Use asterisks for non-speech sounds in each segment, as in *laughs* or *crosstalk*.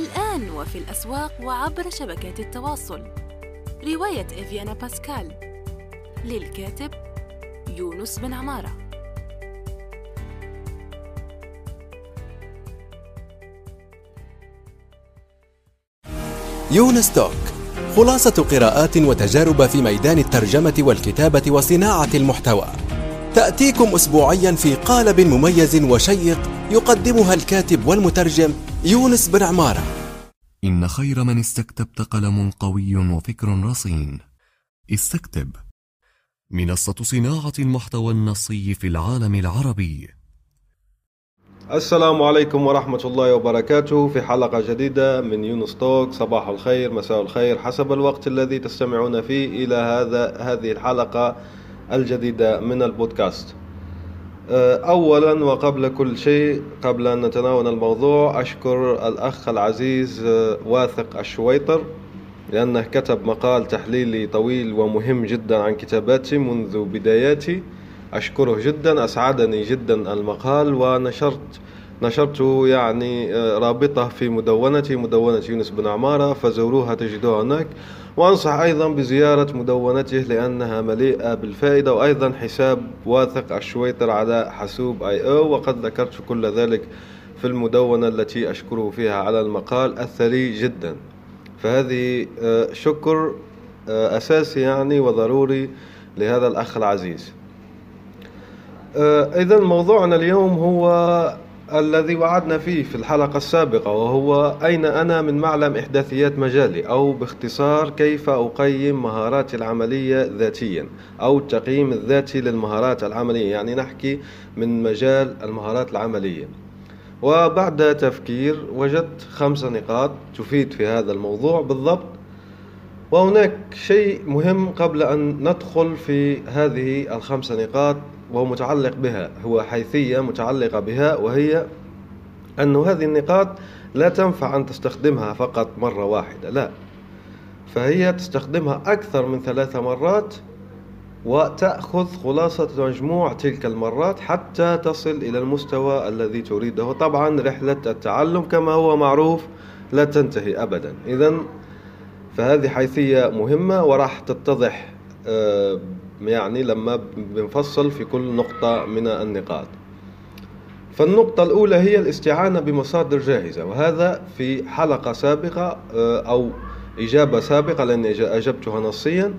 الآن وفي الأسواق وعبر شبكات التواصل. رواية إفيانا باسكال. للكاتب يونس بن عمارة. يونس توك خلاصة قراءات وتجارب في ميدان الترجمة والكتابة وصناعة المحتوى. تأتيكم أسبوعيا في قالب مميز وشيق يقدمها الكاتب والمترجم يونس بن عمارة. إن خير من استكتبت قلم قوي وفكر رصين. استكتب. منصة صناعة المحتوى النصي في العالم العربي. السلام عليكم ورحمة الله وبركاته في حلقة جديدة من يونس توك. صباح الخير مساء الخير حسب الوقت الذي تستمعون فيه إلى هذا هذه الحلقة الجديدة من البودكاست. أولا وقبل كل شيء قبل أن نتناول الموضوع أشكر الأخ العزيز أه، واثق الشويطر لأنه كتب مقال تحليلي طويل ومهم جدا عن كتاباتي منذ بداياتي. أشكره جدا أسعدني جدا المقال ونشرت نشرت يعني آه، رابطة في مدونتي مدونة يونس بن عمارة فزوروها تجدوها هناك. وأنصح أيضا بزيارة مدونته لأنها مليئة بالفائدة وأيضا حساب واثق الشويطر على حاسوب آي أو. وقد ذكرت كل ذلك في المدونة التي أشكره فيها على المقال الثري جدا. فهذه آه، شكر آه، أساسي يعني وضروري لهذا الأخ العزيز. إذا موضوعنا اليوم هو الذي وعدنا فيه في الحلقة السابقة وهو أين أنا من معلم إحداثيات مجالي أو باختصار كيف أقيم مهاراتي العملية ذاتيا أو التقييم الذاتي للمهارات العملية. يعني نحكي من مجال المهارات العملية. وبعد تفكير وجدت خمس نقاط تفيد في هذا الموضوع بالضبط. وهناك شيء مهم قبل أن ندخل في هذه الخمس نقاط. وهو متعلق بها هو حيثية متعلقة بها وهي أن هذه النقاط لا تنفع أن تستخدمها فقط مرة واحدة لا. فهي تستخدمها أكثر من ثلاث مرات وتأخذ خلاصة مجموع تلك المرات حتى تصل إلى المستوى الذي تريده. طبعا رحلة التعلم كما هو معروف لا تنتهي أبدا. إذا فهذه حيثية مهمة وراح تتضح آه، يعني لما بنفصل في كل نقطة من النقاط. فالنقطة الأولى هي الاستعانة بمصادر جاهزة وهذا في حلقة سابقة آه، أو إجابة سابقة لأني أجبتها نصيا.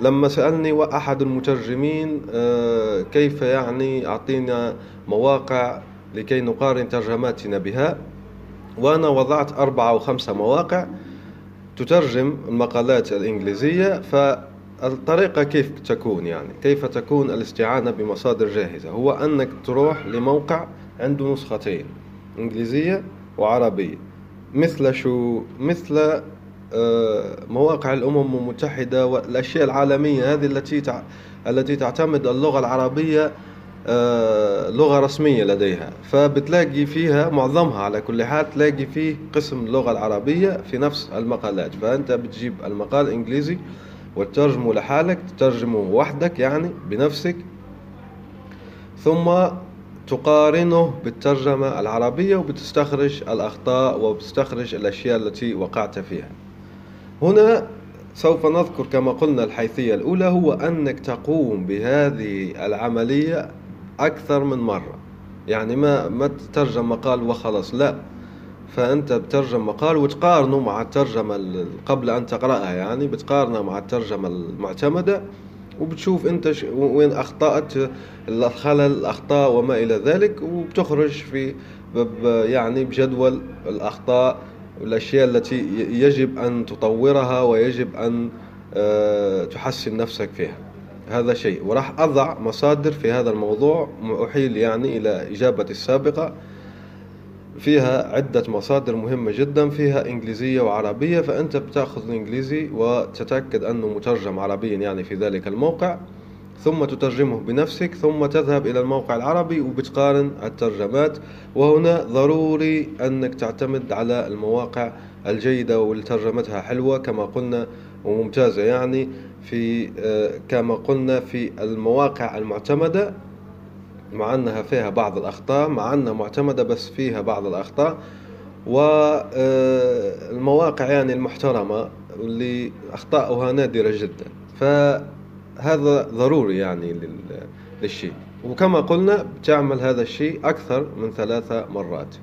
لما سألني أحد المترجمين آه، كيف يعني أعطينا مواقع لكي نقارن ترجماتنا بها وأنا وضعت أربعة أو خمسة مواقع تترجم المقالات الإنجليزية ف الطريقة كيف تكون يعني؟ كيف تكون الاستعانة بمصادر جاهزة؟ هو أنك تروح لموقع عنده نسختين إنجليزية وعربية. مثل شو؟ مثل آه، مواقع الأمم المتحدة والأشياء العالمية هذه التي التي تعتمد اللغة العربية آه، لغة رسمية لديها. فبتلاقي فيها معظمها على كل حال تلاقي فيه قسم اللغة العربية في نفس المقالات. فأنت بتجيب المقال إنجليزي وتترجمه لحالك تترجمه وحدك يعني بنفسك. ثم تقارنه بالترجمة العربية وبتستخرج الأخطاء وبتستخرج الأشياء التي وقعت فيها. هنا سوف نذكر كما قلنا الحيثية الأولى هو أنك تقوم بهذه العملية أكثر من مرة. يعني ما ما تترجم مقال وخلص لا. فأنت بترجم مقال وتقارنه مع الترجمة قبل أن تقرأها يعني بتقارنه مع الترجمة المعتمدة وبتشوف أنت وين أخطأت الخلل الأخطاء وما إلى ذلك وبتخرج في يعني بجدول الأخطاء والأشياء التي يجب أن تطورها ويجب أن آه، تحسن نفسك فيها. هذا شيء. وراح أضع مصادر في هذا الموضوع أحيل يعني إلى إجابة السابقة. فيها عدة مصادر مهمة جدا فيها إنجليزية وعربية فأنت بتأخذ الإنجليزي وتتأكد أنه مترجم عربيا يعني في ذلك الموقع ثم تترجمه بنفسك ثم تذهب إلى الموقع العربي وبتقارن الترجمات. وهنا ضروري أنك تعتمد على المواقع الجيدة واللي ترجمتها حلوة كما قلنا وممتازة يعني في آه، كما قلنا في المواقع المعتمدة. مع أنها فيها بعض الأخطاء مع أنها معتمدة بس فيها بعض الأخطاء. والمواقع يعني المحترمة اللي أخطاؤها نادرة جدا. فهذا ضروري يعني للشيء. وكما قلنا بتعمل هذا الشيء أكثر من ثلاثة مرات.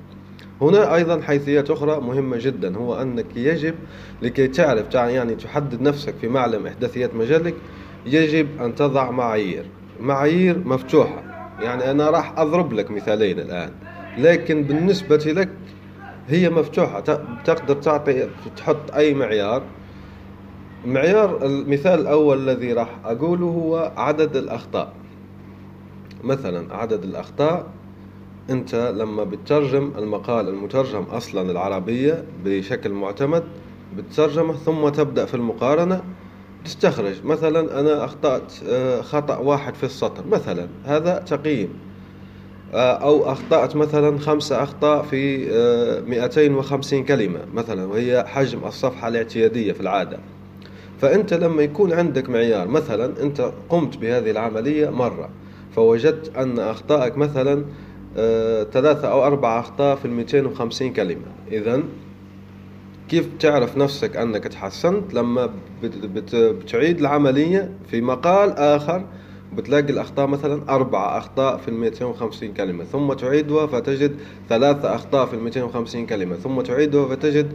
هنا أيضا حيثيات أخرى مهمة جدا هو أنك يجب لكي تعرف يعني تحدد نفسك في معلم إحداثيات مجالك يجب أن تضع معايير. معايير مفتوحة. يعني أنا راح أضرب لك مثالين الآن. لكن بالنسبة لك هي مفتوحة. تقدر تعطي تحط أي معيار. معيار المثال الأول الذي راح أقوله هو عدد الأخطاء. مثلا عدد الأخطاء أنت لما بتترجم المقال المترجم أصلا العربية بشكل معتمد بتترجمه ثم تبدأ في المقارنة. تستخرج. مثلا أنا أخطأت آه، خطأ واحد في السطر مثلا هذا تقييم. آه، أو أخطأت مثلا خمسة أخطاء في 250 آه، كلمة مثلا وهي حجم الصفحة الاعتيادية في العادة. فأنت لما يكون عندك معيار مثلا أنت قمت بهذه العملية مرة فوجدت أن أخطائك مثلا ثلاثة أو أربعة أخطاء في 250 كلمة. إذا كيف تعرف نفسك أنك تحسنت لما بتعيد العملية في مقال آخر بتلاقي الأخطاء مثلا أربعة أخطاء في 250 كلمة ثم تعيدها فتجد ثلاثة أخطاء في 250 كلمة ثم تعيدها فتجد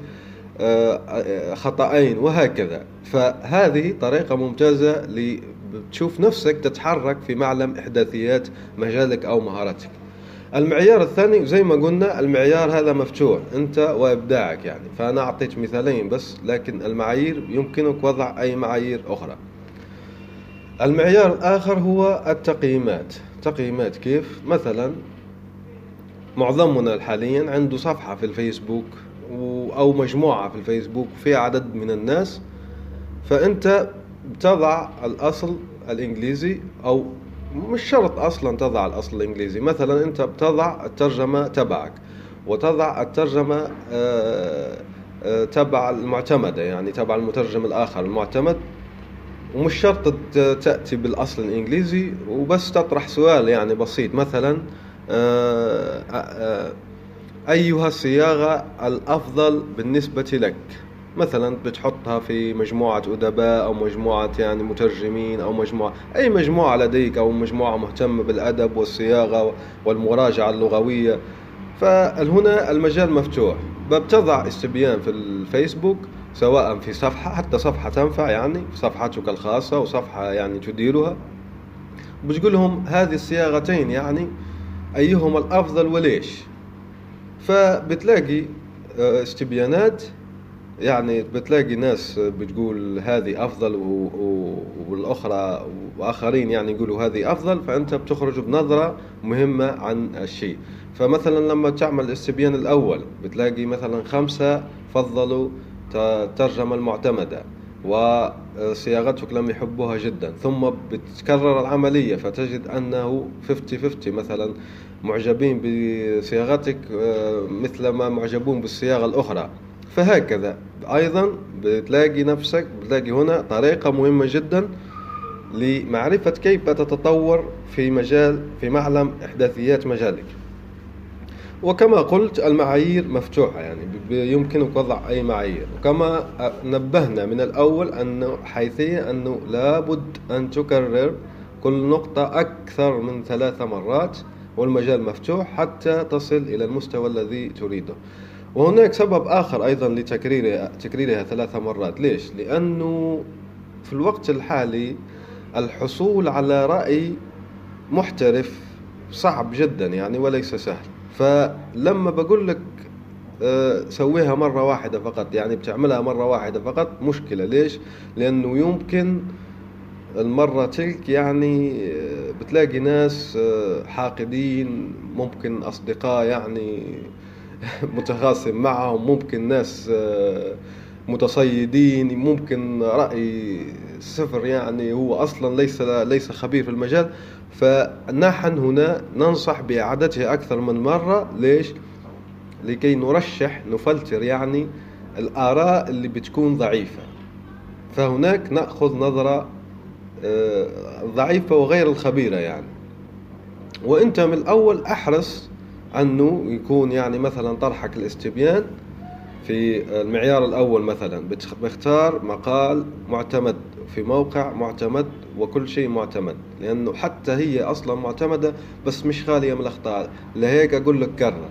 آه، خطأين وهكذا. فهذه طريقة ممتازة لتشوف نفسك تتحرك في معلم إحداثيات مجالك أو مهاراتك. المعيار الثاني زي ما قلنا المعيار هذا مفتوح انت وإبداعك يعني. فأنا اعطيت مثالين بس لكن المعايير يمكنك وضع أي معايير أخرى. المعيار الآخر هو التقييمات. تقييمات كيف؟ مثلا معظمنا حاليا عنده صفحة في الفيسبوك أو مجموعة في الفيسبوك فيها عدد من الناس فأنت بتضع الأصل الإنجليزي أو مش شرط أصلا تضع الأصل الإنجليزي. مثلا أنت بتضع الترجمة تبعك وتضع الترجمة آه، آه، تبع المعتمدة يعني تبع المترجم الآخر. المعتمد ومش شرط تأتي بالأصل الإنجليزي وبس تطرح سؤال يعني بسيط. مثلا آه، أيها الصياغة الأفضل بالنسبة لك؟ مثلا بتحطها في مجموعة أدباء أو مجموعة يعني مترجمين أو مجموعة أي مجموعة لديك أو مجموعة مهتمة بالأدب والصياغة والمراجعة اللغوية. فهنا المجال مفتوح. بتضع استبيان في الفيسبوك سواء في صفحة حتى صفحة تنفع يعني صفحتك الخاصة وصفحة يعني تديرها. بتقول لهم هذه الصياغتين يعني أيهما الأفضل وليش؟ فبتلاقي آه، استبيانات يعني بتلاقي ناس بتقول هذه أفضل والأخرى وآخرين يعني يقولوا هذه أفضل فأنت بتخرج بنظرة مهمة عن الشيء. فمثلا لما تعمل الاستبيان الأول بتلاقي مثلا خمسة فضلوا الترجمة المعتمدة وصياغتك لم يحبوها جدا. ثم بتكرر العملية فتجد أنه 50 50 مثلا معجبين بصياغتك آه، مثل ما معجبون بالصياغة الأخرى. فهكذا. أيضا بتلاقي نفسك بتلاقي هنا طريقة مهمة جدا لمعرفة كيف تتطور في مجال في معلم إحداثيات مجالك. وكما قلت المعايير مفتوحة يعني يمكنك وضع أي معايير. وكما نبهنا من الأول أنه حيثية أنه لابد أن تكرر كل نقطة أكثر من ثلاث مرات والمجال مفتوح حتى تصل إلى المستوى الذي تريده. وهناك سبب آخر أيضا لتكريرها تكريرها ثلاث مرات ليش؟ لأنه في الوقت الحالي الحصول على رأي محترف صعب جدا يعني وليس سهل فلما بقول لك آه، سويها مرة واحدة فقط يعني بتعملها مرة واحدة فقط مشكلة ليش؟ لأنه يمكن المرة تلك يعني آه، بتلاقي ناس آه، حاقدين ممكن أصدقاء يعني *laughs* متخاصم معهم ممكن ناس آه، متصيدين ممكن رأي صفر يعني هو أصلا ليس ليس خبير في المجال. فنحن هنا ننصح بإعادته أكثر من مرة. ليش؟ لكي نرشح نفلتر يعني الآراء اللي بتكون ضعيفة. فهناك نأخذ نظرة آه، ضعيفة وغير الخبيرة يعني. وإنت من الأول أحرص أنه يكون يعني مثلا طرحك الاستبيان في المعيار الأول مثلا. بختار مقال معتمد في موقع معتمد وكل شيء معتمد لأنه حتى هي أصلا معتمدة بس مش خالية من الأخطاء. لهيك أقول لك كرر.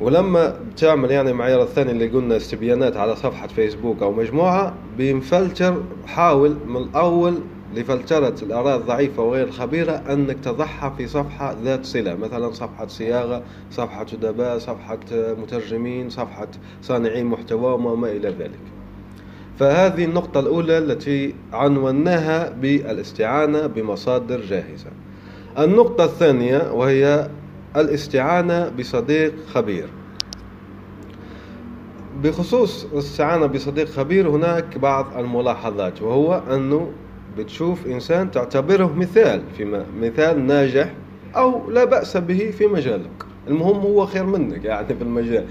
ولما بتعمل يعني المعيار الثاني اللي قلنا استبيانات على صفحة فيسبوك أو مجموعة بمفلتر حاول من الأول لفلترة الآراء الضعيفة وغير الخبيرة أنك تضعها في صفحة ذات صلة مثلا صفحة صياغة صفحة أدباء صفحة مترجمين صفحة صانعين محتوى وما إلى ذلك. فهذه النقطة الأولى التي عنوناها بالاستعانة بمصادر جاهزة. النقطة الثانية وهي الاستعانة بصديق خبير. بخصوص الاستعانة بصديق خبير هناك بعض الملاحظات وهو أنه بتشوف إنسان تعتبره مثال في مثال ناجح أو لا بأس به في مجالك. المهم هو خير منك يعني في المجال.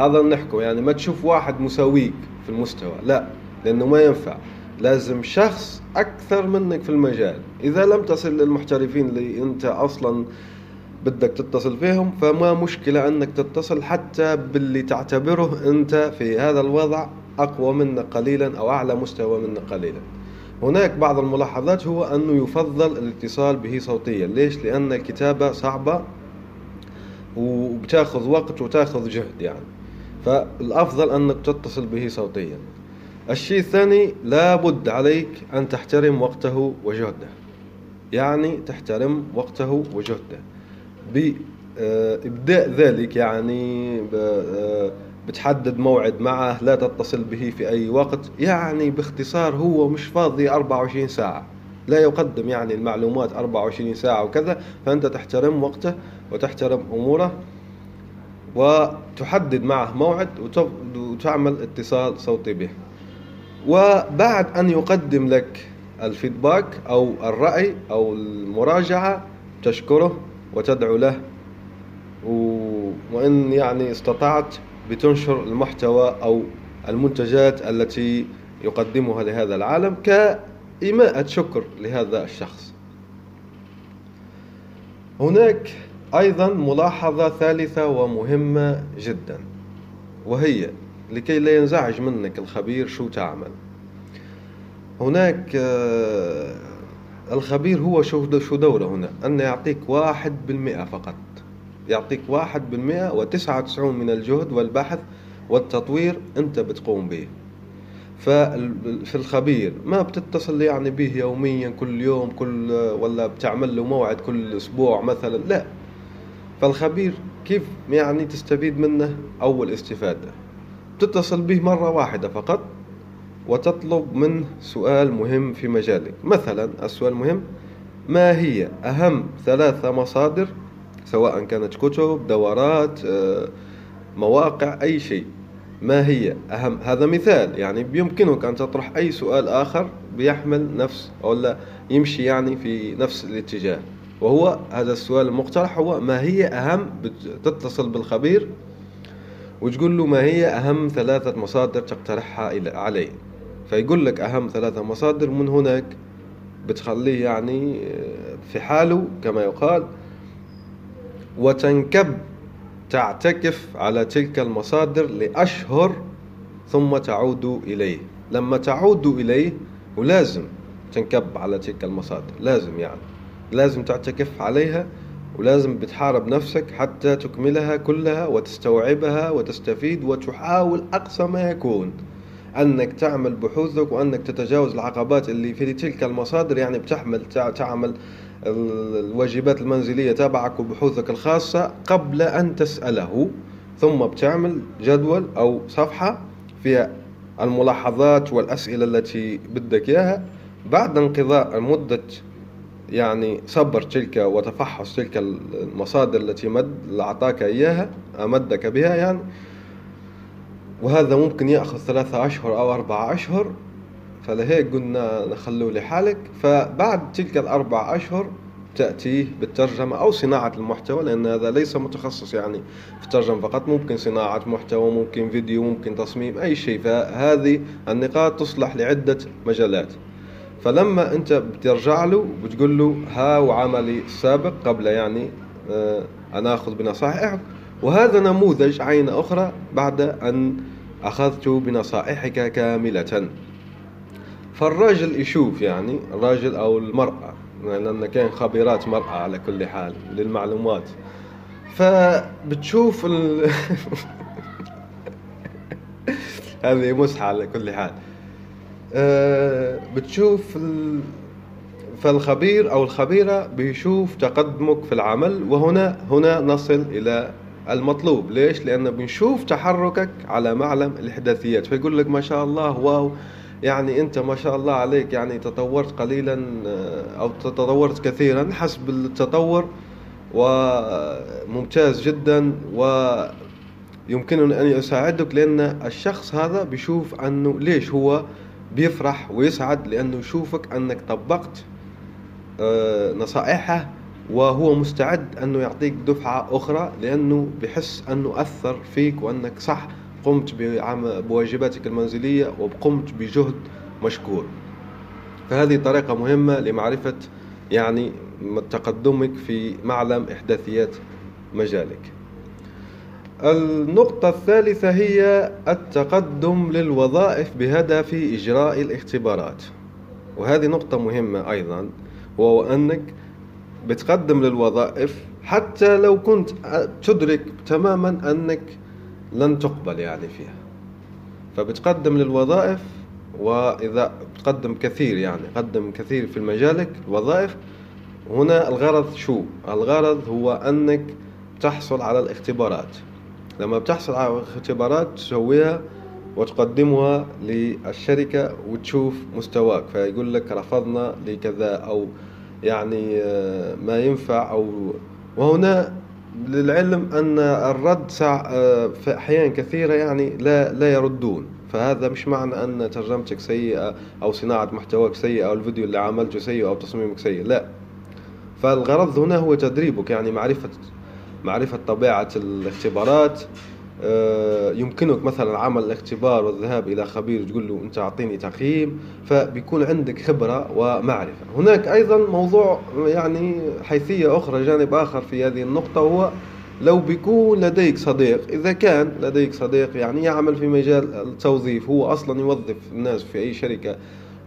هذا نحكوا يعني ما تشوف واحد مساويك في المستوى لا لأنه ما ينفع. لازم شخص أكثر منك في المجال. إذا لم تصل للمحترفين اللي أنت أصلا بدك تتصل فيهم فما مشكلة أنك تتصل حتى باللي تعتبره أنت في هذا الوضع أقوى منك قليلا أو أعلى مستوى منك قليلا. هناك بعض الملاحظات هو أنه يفضل الاتصال به صوتيا. ليش؟ لأن الكتابة صعبة وبتاخذ وقت وتاخذ جهد يعني. فالأفضل أنك تتصل به صوتيا. الشيء الثاني لابد عليك أن تحترم وقته وجهده. يعني تحترم وقته وجهده. بإبداء ذلك يعني آه، بتحدد موعد معه لا تتصل به في أي وقت يعني باختصار هو مش فاضي 24 ساعة. لا يقدم يعني المعلومات 24 ساعة وكذا فأنت تحترم وقته وتحترم أموره وتحدد معه موعد وتعمل اتصال صوتي به. وبعد أن يقدم لك الفيدباك أو الرأي أو المراجعة تشكره وتدعو له. وإن يعني استطعت بتنشر المحتوى أو المنتجات التي يقدمها لهذا العالم كإيماءة شكر لهذا الشخص. هناك أيضا ملاحظة ثالثة ومهمة جدا وهي لكي لا ينزعج منك الخبير شو تعمل. هناك آه، الخبير هو شو دوره هنا أن يعطيك واحد بالمئة فقط. يعطيك واحد بالمئة وتسعة وتسعون من الجهد والبحث والتطوير أنت بتقوم به. ففي الخبير ما بتتصل يعني به يوميا كل يوم كل ولا بتعمل له موعد كل أسبوع مثلا لا. فالخبير كيف يعني تستفيد منه؟ أول استفادة تتصل به مرة واحدة فقط وتطلب منه سؤال مهم في مجالك. مثلا السؤال المهم ما هي أهم ثلاثة مصادر سواء كانت كتب دورات آه، مواقع أي شيء. ما هي؟ أهم هذا مثال. يعني بيمكنك أن تطرح أي سؤال آخر بيحمل نفس أو لا يمشي يعني في نفس الاتجاه. وهو هذا السؤال المقترح هو ما هي أهم؟ تتصل بالخبير وتقول له ما هي أهم ثلاثة مصادر تقترحها عليه. فيقول لك أهم ثلاثة مصادر من هناك بتخليه يعني آه، في حاله كما يقال وتنكب تعتكف على تلك المصادر لأشهر ثم تعود إليه. لما تعود إليه ولازم تنكب على تلك المصادر لازم يعني. لازم تعتكف عليها ولازم بتحارب نفسك حتى تكملها كلها وتستوعبها وتستفيد وتحاول أقصى ما يكون. أنك تعمل بحوثك وأنك تتجاوز العقبات اللي في تلك المصادر يعني بتحمل تعمل الواجبات المنزلية تبعك وبحوثك الخاصة قبل أن تسأله ثم بتعمل جدول أو صفحة فيها الملاحظات والأسئلة التي بدك إياها. بعد انقضاء مدة يعني صبر تلك وتفحص تلك المصادر التي مد أعطاك إياها أمدك بها يعني وهذا ممكن يأخذ ثلاثة أشهر أو أربعة أشهر. فلهيك قلنا نخلوه لحالك. فبعد تلك الأربع أشهر تأتيه بالترجمة أو صناعة المحتوى لأن هذا ليس متخصص يعني في الترجمة فقط. ممكن صناعة محتوى ممكن فيديو ممكن تصميم أي شيء. فهذه النقاط تصلح لعدة مجالات. فلما أنت بترجع له بتقول له ها وعملي السابق قبل يعني آه، أنا أخذ بنصائحك. وهذا نموذج عين أخرى بعد أن أخذت بنصائحك كاملة. فالراجل يشوف يعني الراجل أو المرأة لأن كان خبيرات مرأة على كل حال للمعلومات. فبتشوف ال... *laughs* هذه مسحة على كل حال. أه بتشوف ال... فالخبير أو الخبيرة بيشوف تقدمك في العمل وهنا هنا نصل إلى المطلوب. ليش؟ لأنه بنشوف تحركك على معلم الإحداثيات فيقول لك ما شاء الله واو. يعني أنت ما شاء الله عليك يعني تطورت قليلا آه، أو تطورت كثيرا حسب التطور وممتاز جدا ويمكنني أن يساعدك لأن الشخص هذا بيشوف أنه ليش هو بيفرح ويسعد لأنه يشوفك أنك طبقت آه، نصائحه وهو مستعد أنه يعطيك دفعة أخرى لأنه بحس أنه أثر فيك وأنك صح قمت بواجباتك المنزلية وقمت بجهد مشكور. فهذه طريقة مهمة لمعرفة يعني تقدمك في معلم إحداثيات مجالك. النقطة الثالثة هي التقدم للوظائف بهدف إجراء الاختبارات. وهذه نقطة مهمة أيضا وهو أنك بتقدم للوظائف حتى لو كنت تدرك تماما أنك لن تقبل يعني فيها. فبتقدم للوظائف وإذا بتقدم كثير يعني قدم كثير في مجالك الوظائف هنا الغرض شو؟ الغرض هو أنك تحصل على الاختبارات. لما بتحصل على الاختبارات تسويها وتقدمها للشركة وتشوف مستواك. فيقول لك رفضنا لكذا أو يعني آه، ما ينفع أو وهنا للعلم أن الرد آه، في أحيان كثيرة يعني لا لا يردون. فهذا مش معنى أن ترجمتك سيئة أو صناعة محتواك سيئة أو الفيديو اللي عملته سيء أو تصميمك سيء لا. فالغرض هنا هو تدريبك يعني معرفة معرفة طبيعة الاختبارات يمكنك مثلا عمل الاختبار والذهاب إلى خبير تقول له أنت أعطيني تقييم فبيكون عندك خبرة ومعرفة. هناك أيضا موضوع يعني حيثية أخرى جانب آخر في هذه النقطة هو لو بيكون لديك صديق إذا كان لديك صديق يعني يعمل في مجال التوظيف هو أصلا يوظف الناس في أي شركة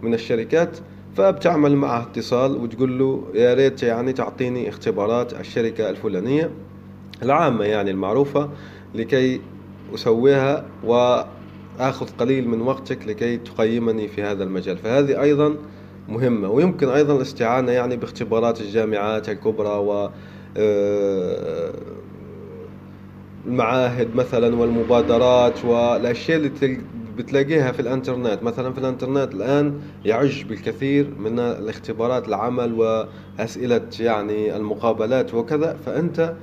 من الشركات فبتعمل معه اتصال وتقول له يا ريت يعني تعطيني اختبارات الشركة الفلانية. العامة يعني المعروفة لكي أسويها وآخذ قليل من وقتك لكي تقيمني في هذا المجال. فهذه أيضا مهمة ويمكن أيضا الاستعانة يعني باختبارات الجامعات الكبرى و آه، المعاهد مثلا والمبادرات والأشياء اللي بتلاقيها في الإنترنت. مثلا في الإنترنت الآن يعج بالكثير من الاختبارات العمل وأسئلة يعني المقابلات وكذا. فأنت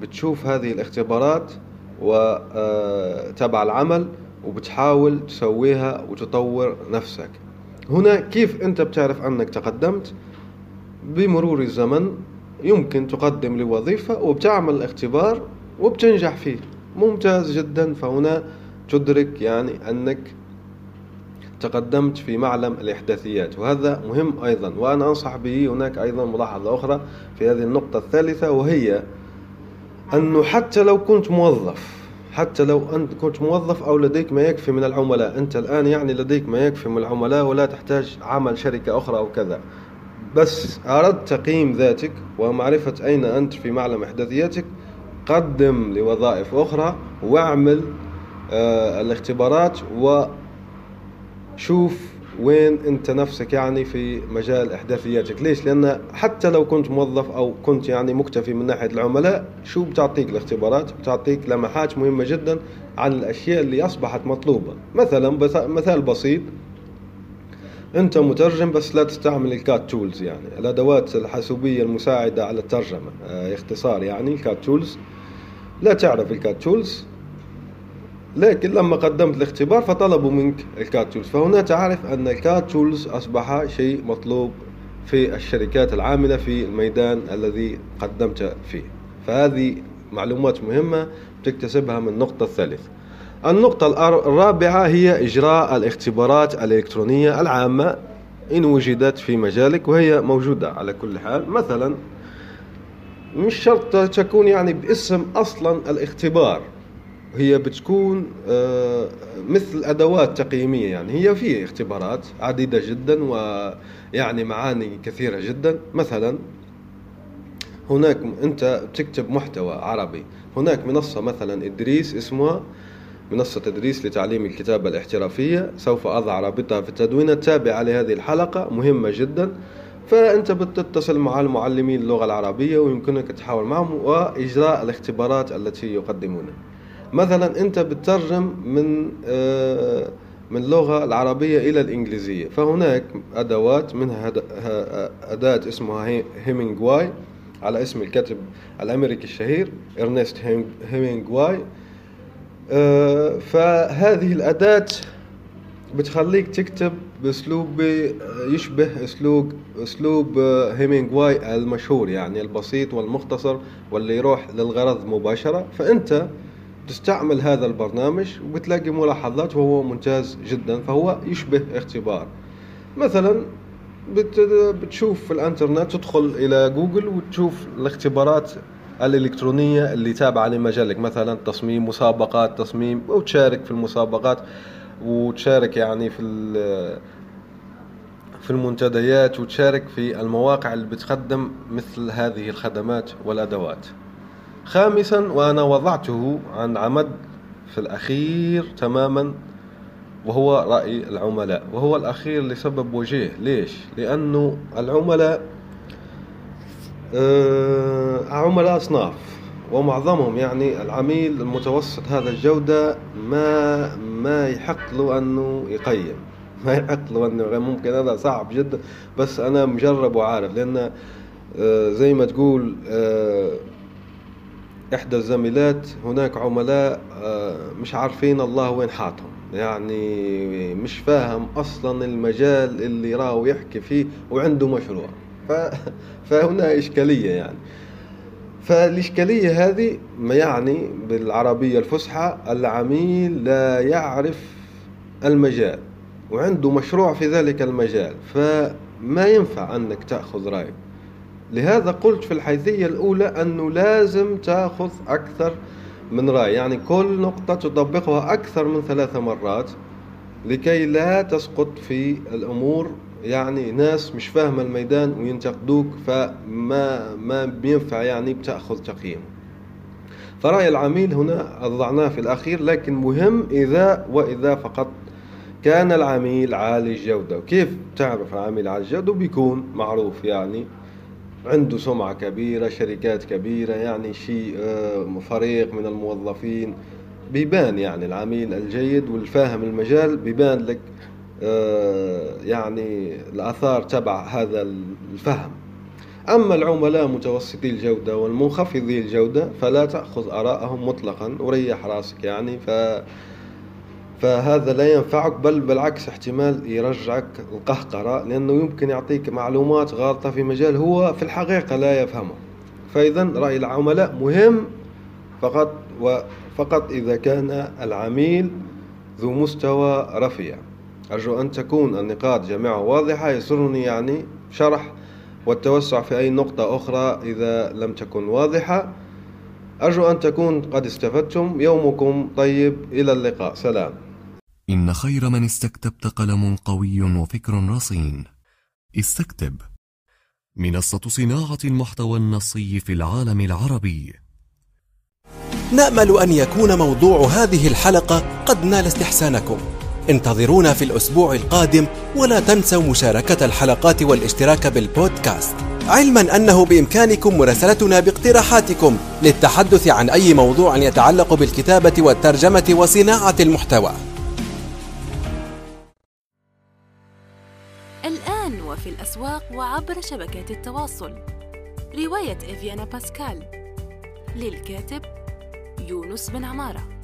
بتشوف هذه الاختبارات وتبع العمل وبتحاول تسويها وتطور نفسك. هنا كيف أنت بتعرف أنك تقدمت؟ بمرور الزمن يمكن تقدم لوظيفة وبتعمل الاختبار وبتنجح فيه. ممتاز جدا. فهنا تدرك يعني أنك تقدمت في معلم الإحداثيات وهذا مهم أيضا. وأنا أنصح به هناك أيضا ملاحظة أخرى في هذه النقطة الثالثة وهي أنه حتى لو كنت موظف حتى لو أنت كنت موظف أو لديك ما يكفي من العملاء. أنت الآن يعني لديك ما يكفي من العملاء ولا تحتاج عمل شركة أخرى أو كذا. بس أردت تقييم ذاتك ومعرفة أين أنت في معلم إحداثياتك قدم لوظائف أخرى واعمل آه الاختبارات وشوف وين انت نفسك يعني في مجال إحداثياتك؟ ليش؟ لأن حتى لو كنت موظف أو كنت يعني مكتفي من ناحية العملاء شو بتعطيك الاختبارات؟ بتعطيك لمحات مهمة جدا عن الأشياء اللي أصبحت مطلوبة. مثلا مثال بسيط. أنت مترجم بس لا تستعمل ال CAT tools يعني. الأدوات الحاسوبية المساعدة على الترجمة آه اختصار يعني ال CAT tools لا تعرف ال CAT tools لكن لما قدمت الاختبار فطلبوا منك ال CAT tools فهنا تعرف أن ال CAT tools أصبح شيء مطلوب في الشركات العاملة في الميدان الذي قدمت فيه. فهذه معلومات مهمة تكتسبها من النقطة الثالثة. النقطة الرابعة هي إجراء الاختبارات الإلكترونية العامة إن وجدت في مجالك وهي موجودة على كل حال. مثلا مش شرط تكون يعني باسم أصلا الاختبار. هي بتكون آه، مثل أدوات تقييمية يعني. هي في اختبارات عديدة جدا ويعني معاني كثيرة جدا. مثلا هناك أنت تكتب محتوى عربي. هناك منصة مثلا إدريس اسمها منصة تدريس لتعليم الكتابة الاحترافية. سوف أضع رابطها في التدوين. التابعة لهذه الحلقة مهمة جدا. فأنت بتتصل مع المعلمين اللغة العربية ويمكنك التحاور معهم وإجراء الاختبارات التي يقدمونها. مثلا أنت بتترجم من آه، من اللغة العربية إلى الإنجليزية. فهناك أدوات منها أداة اسمها هيمينغواي على اسم الكاتب الأمريكي الشهير إرنست هيمينغواي آه، فهذه الأداة بتخليك تكتب بأسلوب يشبه أسلوب أسلوب هيمينغواي المشهور يعني البسيط والمختصر واللي يروح للغرض مباشرة. فأنت تستعمل هذا البرنامج وبتلاقي ملاحظات وهو ممتاز جدا فهو يشبه اختبار. مثلا بتشوف في الإنترنت تدخل إلى جوجل وتشوف الاختبارات الإلكترونية اللي تابعة لمجالك. مثلا تصميم مسابقات تصميم وتشارك في المسابقات وتشارك يعني في في المنتديات وتشارك في المواقع اللي بتقدم مثل هذه الخدمات والأدوات. خامسا وأنا وضعته عن عمد في الأخير تماما وهو رأي العملاء. وهو الأخير لسبب وجيه. ليش؟ لأنه العملاء آه، عملاء أصناف ومعظمهم يعني العميل المتوسط هذا الجودة ما ما يحق له أنه يقيم. *laughs* ما يحق له أنه ممكن هذا صعب جدا بس أنا مجرب وعارف لأن آه، زي ما تقول آه، إحدى الزميلات هناك عملاء مش عارفين الله وين حاطهم. يعني مش فاهم أصلا المجال اللي راه يحكي فيه وعنده مشروع. *laughs* فهنا إشكالية يعني. فالإشكالية هذه ما يعني بالعربية الفصحى العميل لا يعرف المجال وعنده مشروع في ذلك المجال فما ينفع أنك تأخذ رأيه. لهذا قلت في الحيثية الأولى أنه لازم تأخذ أكثر من رأي. يعني كل نقطة تطبقها أكثر من ثلاث مرات لكي لا تسقط في الأمور. يعني ناس مش فاهمة الميدان وينتقدوك فما ما بينفع يعني بتأخذ تقييم. فرأي العميل هنا أضعناه في الأخير لكن مهم إذا وإذا فقط كان العميل عالي الجودة. وكيف تعرف العميل عالي الجودة؟ بيكون معروف يعني عنده سمعة كبيرة شركات كبيرة يعني شيء آه، فريق من الموظفين. بيبان يعني العميل الجيد والفاهم المجال بيبان لك آه، يعني الآثار تبع هذا الفهم. أما العملاء متوسطي الجودة والمنخفضي الجودة فلا تأخذ آراءهم مطلقا وريح رأسك يعني ف فهذا لا ينفعك بل بالعكس احتمال يرجعك القهقرة لأنه يمكن يعطيك معلومات غالطة في مجال هو في الحقيقة لا يفهمه. فإذا رأي العملاء مهم فقط وفقط إذا كان العميل ذو مستوى رفيع. أرجو أن تكون النقاط جميعها واضحة يسرني يعني شرح والتوسع في أي نقطة أخرى إذا لم تكن واضحة. أرجو أن تكون قد استفدتم. يومكم طيب. إلى اللقاء. سلام. إن خير من استكتبت قلم قوي وفكر رصين. استكتب. منصة صناعة المحتوى النصي في العالم العربي. نأمل أن يكون موضوع هذه الحلقة قد نال استحسانكم. انتظرونا في الأسبوع القادم ولا تنسوا مشاركة الحلقات والاشتراك بالبودكاست. علما أنه بإمكانكم مراسلتنا باقتراحاتكم للتحدث عن أي موضوع يتعلق بالكتابة والترجمة وصناعة المحتوى. الأسواق وعبر شبكات التواصل. رواية إفيانا باسكال. للكاتب يونس بن عمارة.